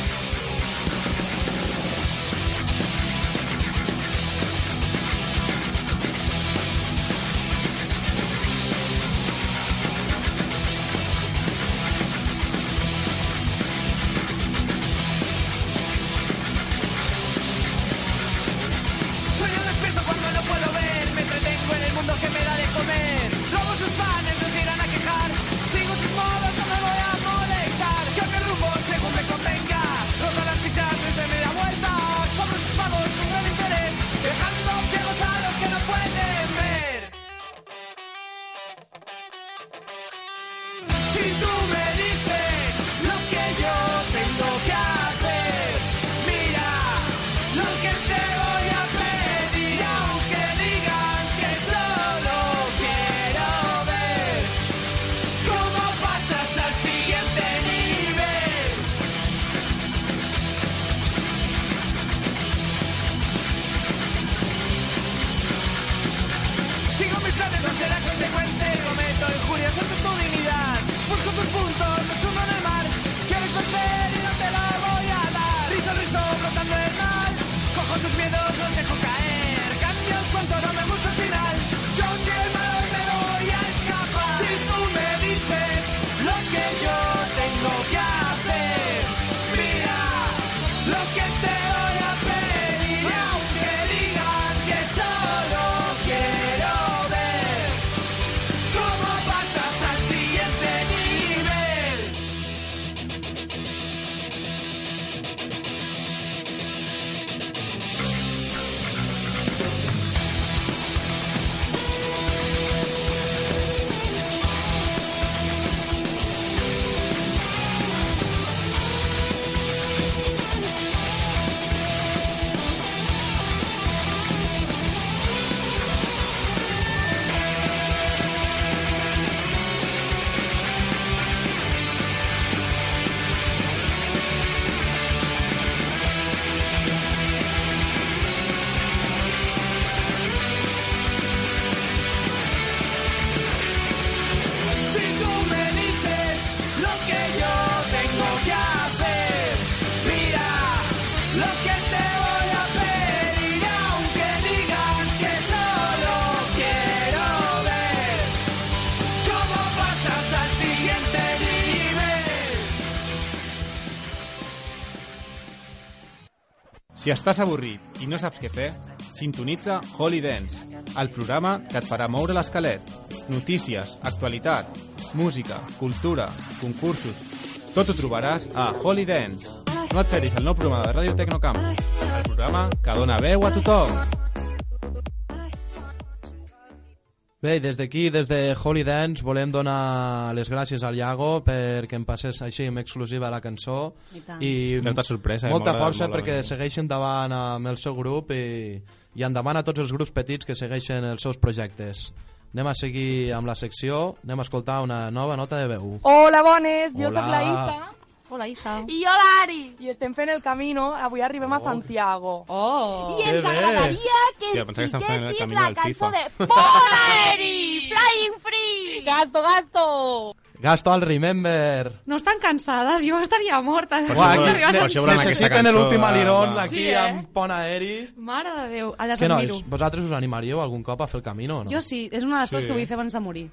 Si estàs avorrit i no saps què fer, sintonitza Holy Dance, el programa que et farà moure l'esquelet. Notícies, actualitat, música, cultura, concursos... Tot ho trobaràs a Holy Dance. No et perdis el nou programa de Ràdio Tecnocamp, el programa que dona veu a tothom. Bé, i des d'aquí, des de Holy Dance, volem donar les gràcies al Iago perquè em passés així en exclusiva la cançó. I tant. I Molta sorpresa, eh? Molta agradat força molt perquè cançó. segueix endavant amb el seu grup i, i endavant a tots els grups petits que segueixen els seus projectes. Anem a seguir amb la secció, anem a escoltar una nova nota de veu. Hola, bones, jo Hola. sóc la Isa. Hola, Isa. I jo, l'Ari. I estem fent el camino, avui arribem a Santiago. Oh! I Que ens bé. agradaria que que el fiquessis camino la cançó de Polaeri, Flying Free. Gasto, gasto. Gasto al Remember. No estan cansades? Jo estaria morta. Per volen- aquí per això necessiten l'últim va. aquí Sí, eh? amb pont aeri. Mare de Déu, a les Què admiro. nois, vosaltres us animaríeu algun cop a fer el camino o no? Jo sí, és una de les Sí. coses que vull fer abans de morir.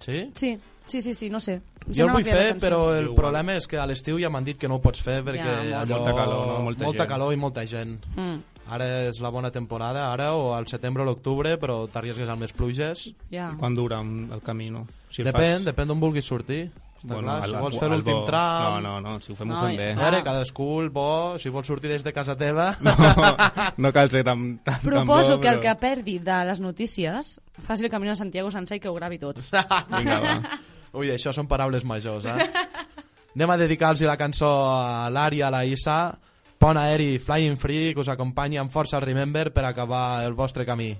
Sí? Sí, sí, sí, sí no sé. Em Jo el sembla vull fer, però el problema és que a l'estiu ja m'han dit que no ho pots fer perquè Ja, allò... molta calor, no? Molta molta gent. calor i molta gent. Mm, Ara és la bona temporada, ara o al setembre o l'octubre, però t'arriesgues amb les pluges. ja. Quan dura el camino? Si el depèn, fas- depèn d'on vulguis sortir. Està Bueno, clar, si el- vols fer el l'últim bo- tram... No, no, no, si ho fem, No, ho fem bé. ja. A veure, cadascú el bo, si vols sortir des de casa teva... No, no cal ser tan, tan, tan Proposo bo, que el però- que perdi de les notícies faci el Camino de Santiago sencer i que ho gravi tot. Vinga, va. Ui, això són paraules majors, eh? Anem a dedicar-los la cançó a l'Ari, a la Isa, Pont Aeri, Flying Free, que us acompanyi amb força Remember per acabar el vostre camí.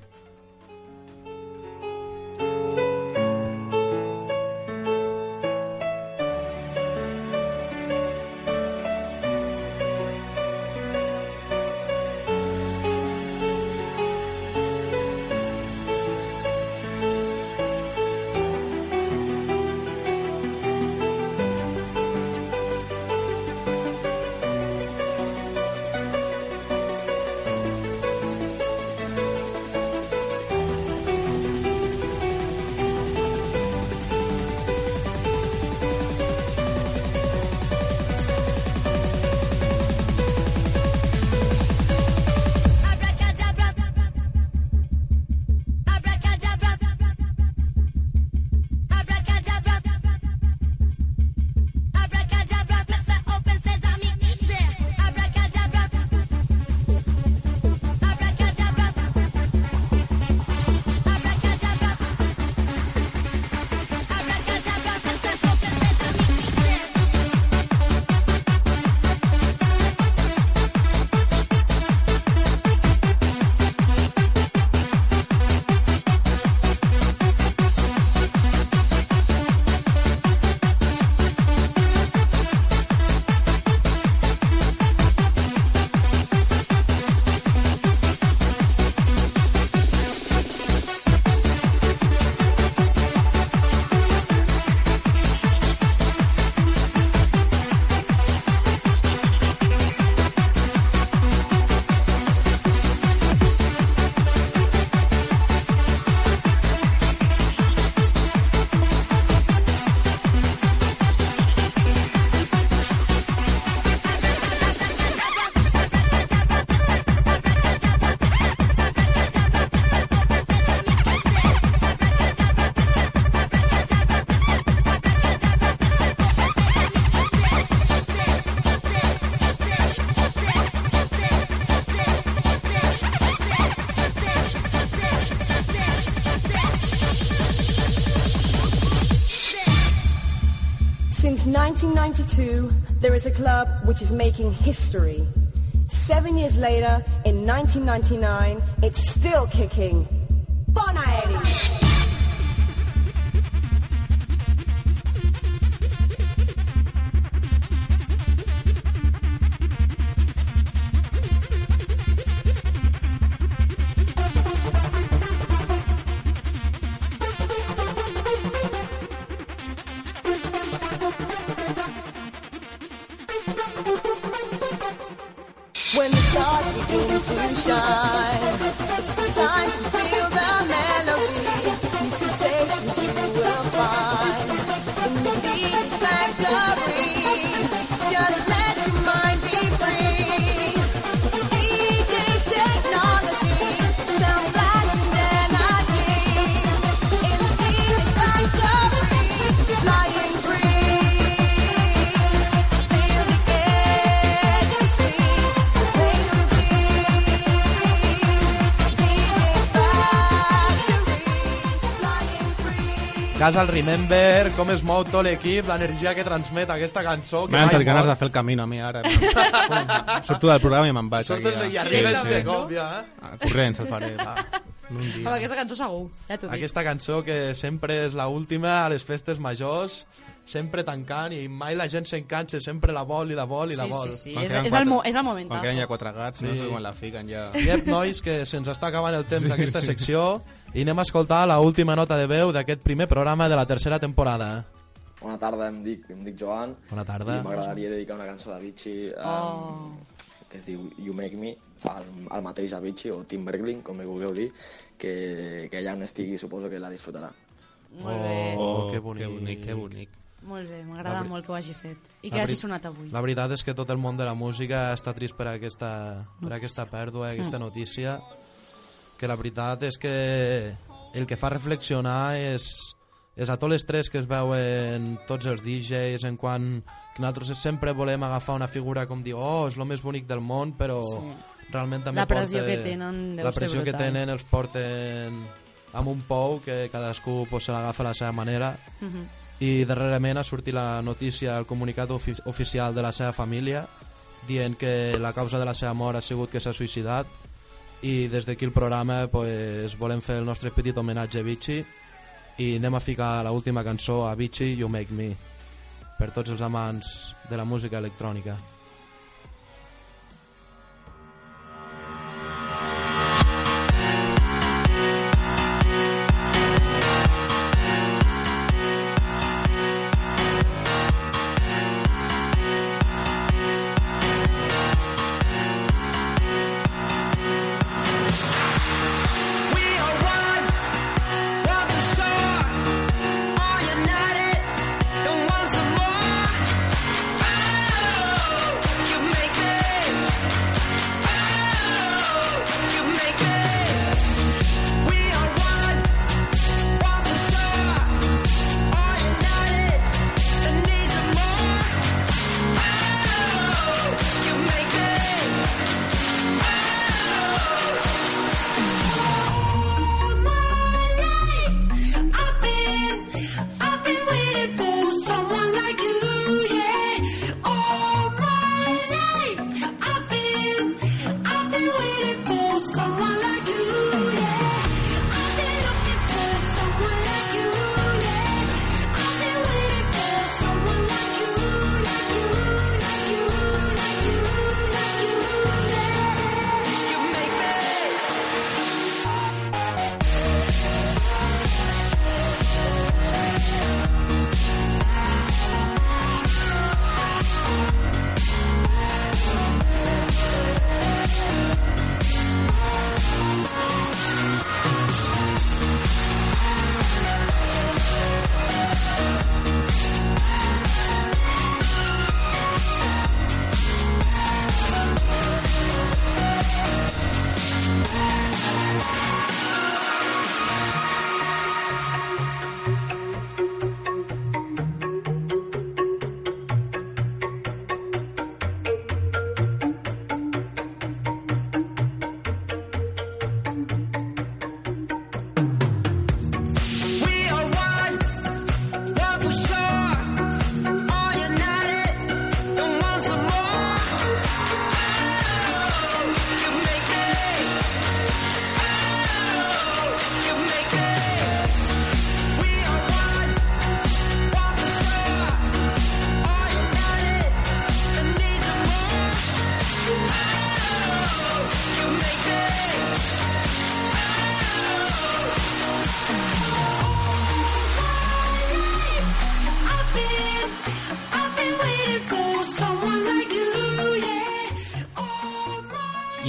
Since 1992, there is a club which is making history. Seven years later, in 1999, it's still kicking. Casa al Remember, com es mou tot l'equip, l'energia que transmet aquesta cançó. que M'han entrat ganes de fer el camí a mi ara. Surto del programa i me'n vaig. Surtes aquí, de- i ja. arribes de cop, ja, eh? Ah, Corrents el faré. Un dia. Amb aquesta cançó segur, ja t'ho dic. Aquesta cançó que sempre és la última a les festes majors, sempre tancant i mai la gent se'n cansa, sempre la vol i la vol i la vol. sí, sí, és- és el mo- és el momentazo. Quan queden ja quatre gats, no Sí. sé quan la fiquen ja. I ep, nois, que se'ns està acabant el temps Sí, d'aquesta sí. secció i anem a escoltar la última nota de veu d'aquest primer programa de la tercera temporada. Bona tarda, em dic, em dic Joan. Bona tarda. I m'agradaria dedicar una cançó d'Avicii um, Oh. que es diu You Make Me, al, al mateix Avicii, o Tim Bergling, com li vulgueu dir, que, que allà on estigui suposo que la disfrutarà. Molt bé. Oh, que bonic. Que bonic, que bonic. Molt bé, m'agrada molt que ho hagi fet. I que hagi sonat avui. La veritat és que tot el món de la música està trist per aquesta, per aquesta pèrdua, aquesta Mm. notícia, que la veritat és que el que fa reflexionar és, és a tots les tres que es veuen tots els DJs en quan que nosaltres sempre volem agafar una figura com dir, oh, és el més bonic del món, però Sí. realment també La pressió porta, que tenen deu la pressió que tenen els porten amb un pou que cadascú pues, se l'agafa a la seva manera Mhm. I darrerament ha sortit la notícia, el comunicat ofi oficial de la seva família dient que la causa de la seva mort ha sigut que s'ha suïcidat i des d'aquí el programa pues, volem fer el nostre petit homenatge a Vichy i anem a ficar la última cançó a Vichy, You Make Me per tots els amants de la música electrònica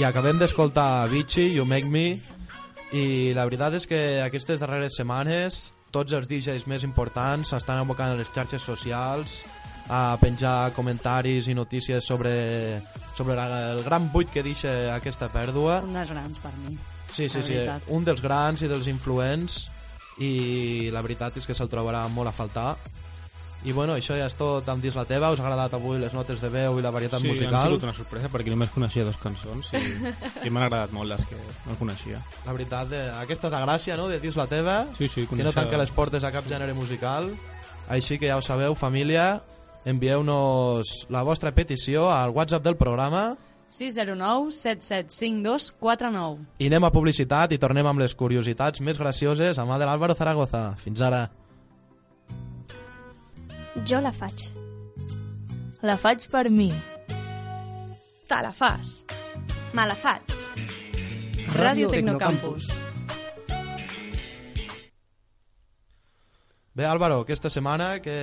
i acabem d'escoltar Vichy, You Make Me i la veritat és que aquestes darreres setmanes tots els DJs més importants s'estan abocant a les xarxes socials a penjar comentaris i notícies sobre, sobre la, el gran buit que deixa aquesta pèrdua Un dels grans per mi. Sí, sí, sí, un dels grans i dels influents i la veritat és que se'l trobarà molt a faltar I bueno, això ja és tot amb dins la teva. Us ha agradat avui les notes de veu i la varietat sí, musical? han sigut una sorpresa perquè només coneixia dos cançons i, i m'han agradat molt les que no coneixia. La veritat, eh, aquesta és la gràcia, no?, de dins la teva. Sí, sí, Que no tanca les portes a cap gènere musical. Així que ja ho sabeu, família, envieu-nos la vostra petició al WhatsApp del programa 609 775249. i anem a publicitat i tornem amb les curiositats més gracioses a mà de l'Àlvaro Zaragoza. Fins ara. Jo la faig. La faig per mi. Te la fas. Me la faig. Ràdio Tecnocampus. Bé, Álvaro, aquesta setmana què,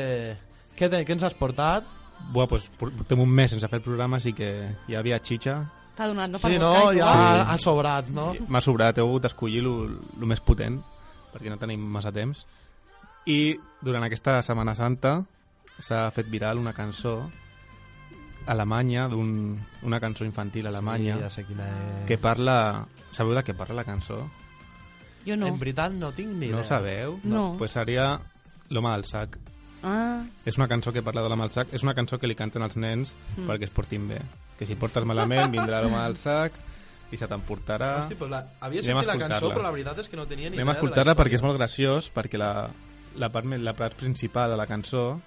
què, te, què ens has portat? Buah, pues, portem un mes sense fer el programa, així que hi havia xitxa. T'ha donat, no? Sí, per no? buscar i Ja trobar. ha sobrat, no? M'ha sobrat, he hagut d'escollir el més potent, perquè no tenim massa temps. I durant aquesta Setmana Santa s'ha fet viral una cançó alemanya, d'un- una cançó infantil alemanya, ja sé quina és. que parla... Sabeu de què parla la cançó? Jo no. En veritat no tinc ni idea. No sabeu? No. Pues seria L'home del sac. Ah, És una cançó que parla de l'home del sac. És una cançó que li canten als nens Mm. perquè es portin bé. Que si portes malament vindrà l'home del sac i se t'emportarà. Hosti, pues la, havia Anem a sentit la cançó, escoltar-la. però la veritat és que no tenia ni Anem a idea escoltar-la de la perquè és molt graciós, perquè la, la, part, la part principal de la cançó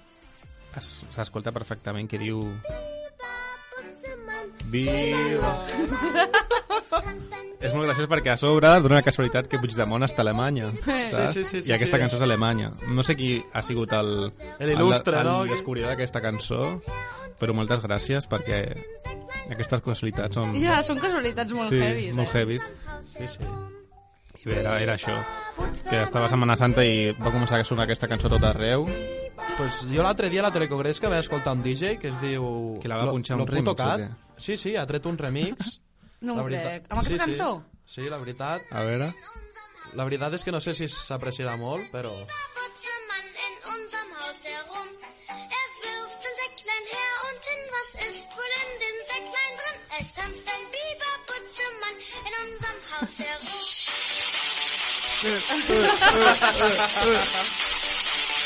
s'escolta perfectament, que diu... Viva! és molt graciós perquè a sobre dona la casualitat que Puigdemont està a Alemanya, saps? Sí, sí, sí, sí, I aquesta sí. cançó és alemanya. No sé qui ha sigut el, Il·lustre, el, no? el descobridor d'aquesta cançó, però moltes gràcies perquè aquestes casualitats són... ja, són casualitats molt sí, heavies, molt eh? heavies. Sí, sí. I bé, era, era això, que estava Setmana Santa i va començar a sonar aquesta cançó tot arreu. Pues jo l'altre dia a la Telecongresca vaig escoltar un DJ que es diu... Que la va punxar un remix, o Cat. què? Sí, sí, ha tret un remix. No La ho veritat- crec. Amb aquesta sí, cançó? Sí. sí, la veritat. A veure... La veritat és que no sé si s'apreciarà molt, però... Herum. Er? Es tanzt ein Biberbutzemann in unserem Haus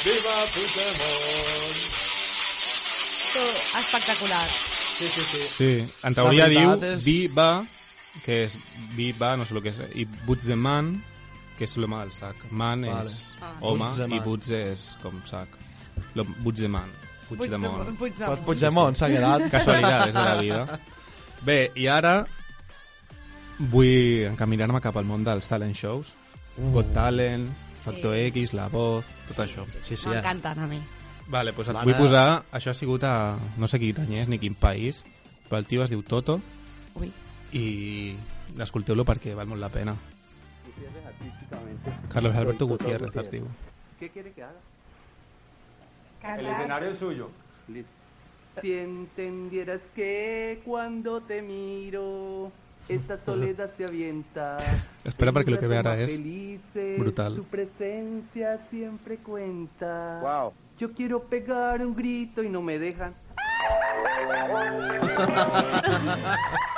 Viva Puigdemont! Espectacular. Sí, sí, sí. Sí, en teoria diu és- Viva, que és Viva, no sé el que és, i Puigdemont, que és l'home del sac. Man Vale. és Ah. home Puigdemont. i Puig és com sac. Lo, Puigdemont. Puigdemont. Puigdemont. Puigdemont s'ha quedat. Casualitats de la vida. Bé, i ara vull encaminar-me cap al món dels talent shows. Uh. Got Talent, Factor X, La Voz, tot això. Sí, sí, M'encanten a mi. Vale, doncs et L'Anna- vull posar... Això ha sigut a... No sé quin any és ni quin país, però el tio es diu Toto. Ui. I escolteu-lo perquè val molt la pena. Carlos Alberto Gutiérrez es diu. ¿Qué quiere que haga? El escenario es suyo. Listo. Si entendieras que cuando te miro, esta soledad se avienta. Espera lo que ve Siempre ara más és felices, brutal. Tu presencia siempre cuenta. Wow. Yo quiero pegar un grito y no me dejan.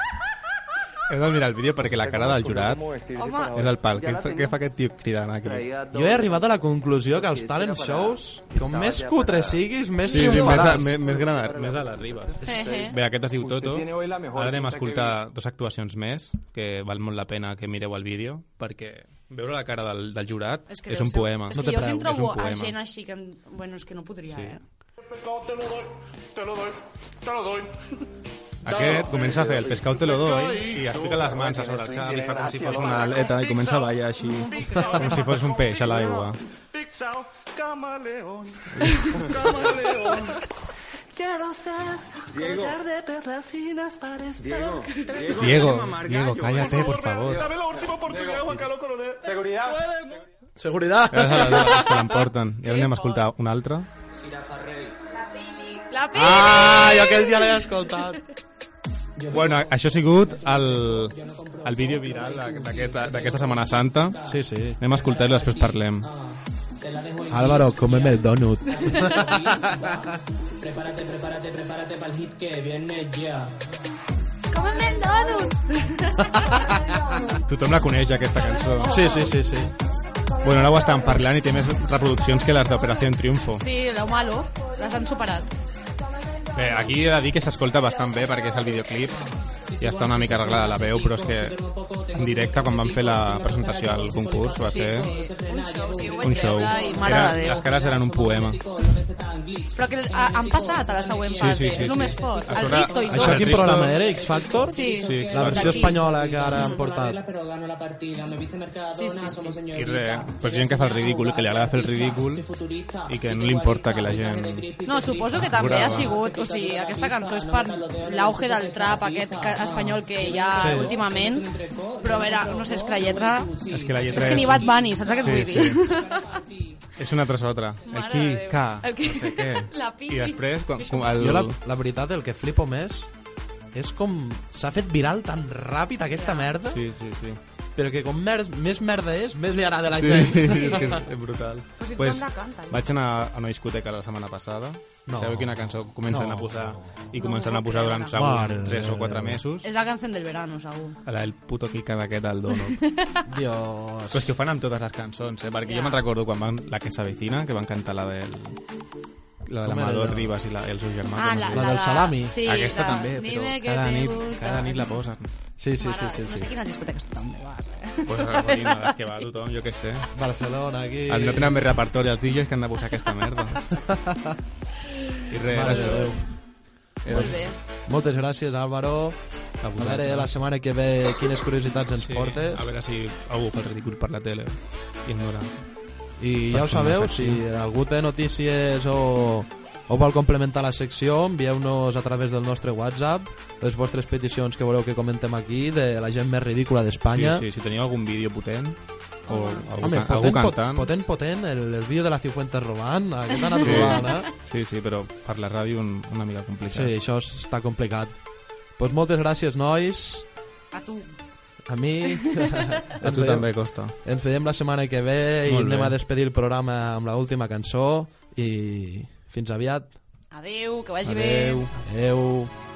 Heu de mirar el vídeo perquè la cara del jurat Home. és el pal. Què, fa- què fa aquest tio cridant aquí? Jo he arribat a la conclusió que els talent shows, com més cutre siguis, més Sí, sí, més, a, més, més, gran, més a les ribes. Sí. Bé, aquest Toto. hoy la mejor Ara anem a escoltar dues actuacions més, que val molt la pena que mireu el vídeo, perquè veure la cara del, del jurat és, que és un poema. És que jo sempre és trobo un a poema. gent així que... em- Bueno, és que no podria, Sí. eh? Te lo doy, te lo doy, te lo doy. Aquest comença a fer el pescau te lo doy i es fica les mans a sobre el cap i fa com si fos una aleta i comença a ballar així com si fos un peix a l'aigua. Camaleón, camaleón. Quiero ser Diego. collar de perlas finas para estar. Diego, Diego, cállate, por favor. Dame la última oportunidad, Juan Carlos Coronel. Seguridad. Seguridad. Se la- se l'emporten. I ara anem a escoltar un altre. La Pili! Ah, jo aquell dia l'he escoltat. Bueno, això ha sigut el, el vídeo viral d'aquesta d'aquesta Setmana Santa. Sí, sí. Anem a escoltar-lo i després parlem. Álvaro, comem el donut. Prepárate, prepárate, prepárate para el hit que viene ya. Cómeme el donut! Tothom la coneix, aquesta cançó. Sí, sí, sí, sí. Bueno, ara ho estan parlant i té més reproduccions que les d'Operació Triunfo. Sí, lo malo. les han superat. Bé, aquí he de dir que s'escolta bastant bé perquè és el videoclip i està una mica arreglada la veu, però és que en directe, quan van fer la presentació al concurs, va Sí, ser sí, un show, sí, un show. mare Era, de Déu. les cares eren un poema. Però que a, han passat a la següent Sí, fase, sí, sí, és el sí. més fort. El sobre- Risto i Això tot. quin programa era? X-Factor? Sí. Sí, La versió espanyola que ara han portat. Sí, sí, sí. I res, pues gent que fa el ridícul, que li agrada fer el ridícul i que no li importa que la gent... No, suposo que també ha sigut, o sigui, aquesta cançó és per l'auge del trap aquest ca- espanyol que hi ha Sí. últimament, però a veure, no sé, és que la lletra... És que la lletra és que ni Bad Bunny, saps què et Sí, vull dir? És una tras l'altra. Mare Aquí. K, no sé què. La pipi. I després, quan, quan el... Jo la, la veritat, el que flipo més és com s'ha fet viral tan ràpid aquesta merda, Sí, sí, sí. però que com mer més merda és, més li agrada a la Sí, gent. és que és, brutal. Però si Pues, tothom la canta, vaig anar a una discoteca la setmana passada. No. Sabeu quina cançó comencen No. a posar i comencen a posar durant segur, Mare de 3 o Déu. 4 mesos? És la canción del verano, segur. A la del puto Kika d'aquest al Donut. Dios. Però és que ho fan amb totes les cançons, eh? Perquè Ja. jo me'n recordo quan van La que s'avecina, que van cantar la del... La de l'Amador allò? Ribas i, la, el seu germà. Ah, la? La la, del salami. Sí, Aquesta la, també, però cada nit, cada nit la posen. Sí, sí, sí, Mare, sí, No sí. sé quines discoteques tu també vas, eh? Pues a les que va tothom, jo què sé. Barcelona, aquí... El no tenen més repertori els DJs que han de posar aquesta merda. I res, Mare això. Molt bé. Moltes gràcies, Álvaro. A A veure la setmana que ve quines curiositats ens Sí, portes. a veure si algú fa el ridícul per la tele. Ignora. I Per ja ho sabeu, si algú té notícies o, o vol complementar la secció, envieu-nos a través del nostre WhatsApp les vostres peticions que voleu que comentem aquí de la gent més ridícula d'Espanya. Sí, sí, si teniu algun vídeo potent o algú, Home, ca- algú cantant... potent, potent, el, el vídeo de la Cifuentes robant, aquest han Sí. trobant, eh? sí, sí, però per la ràdio un, una mica complicat. Sí, això es- està complicat. pues moltes gràcies, nois. A tu. A mi. A tu també, Costa. Ens veiem la setmana que ve i anem a despedir el programa amb l'última cançó i fins aviat. Adeu, que vagi bé. Adeu. Adeu.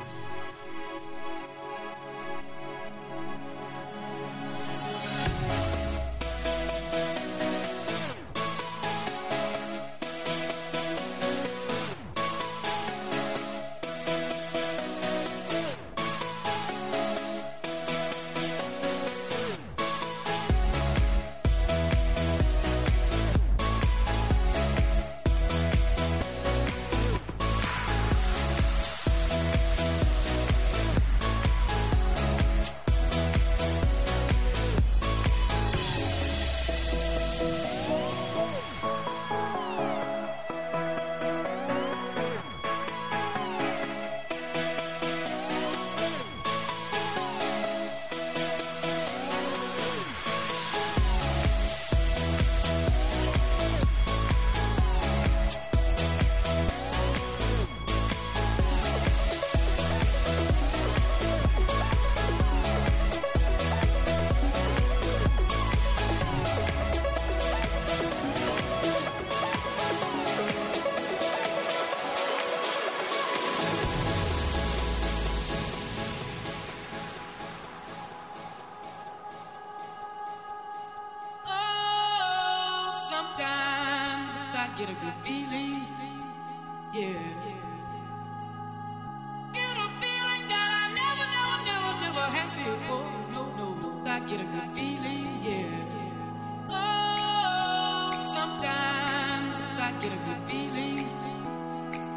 I get a good feeling, yeah. Get a feeling that I never, never, never, never had before. No, no, no. I get a good feeling, yeah. Oh, sometimes I get a good feeling,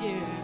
yeah.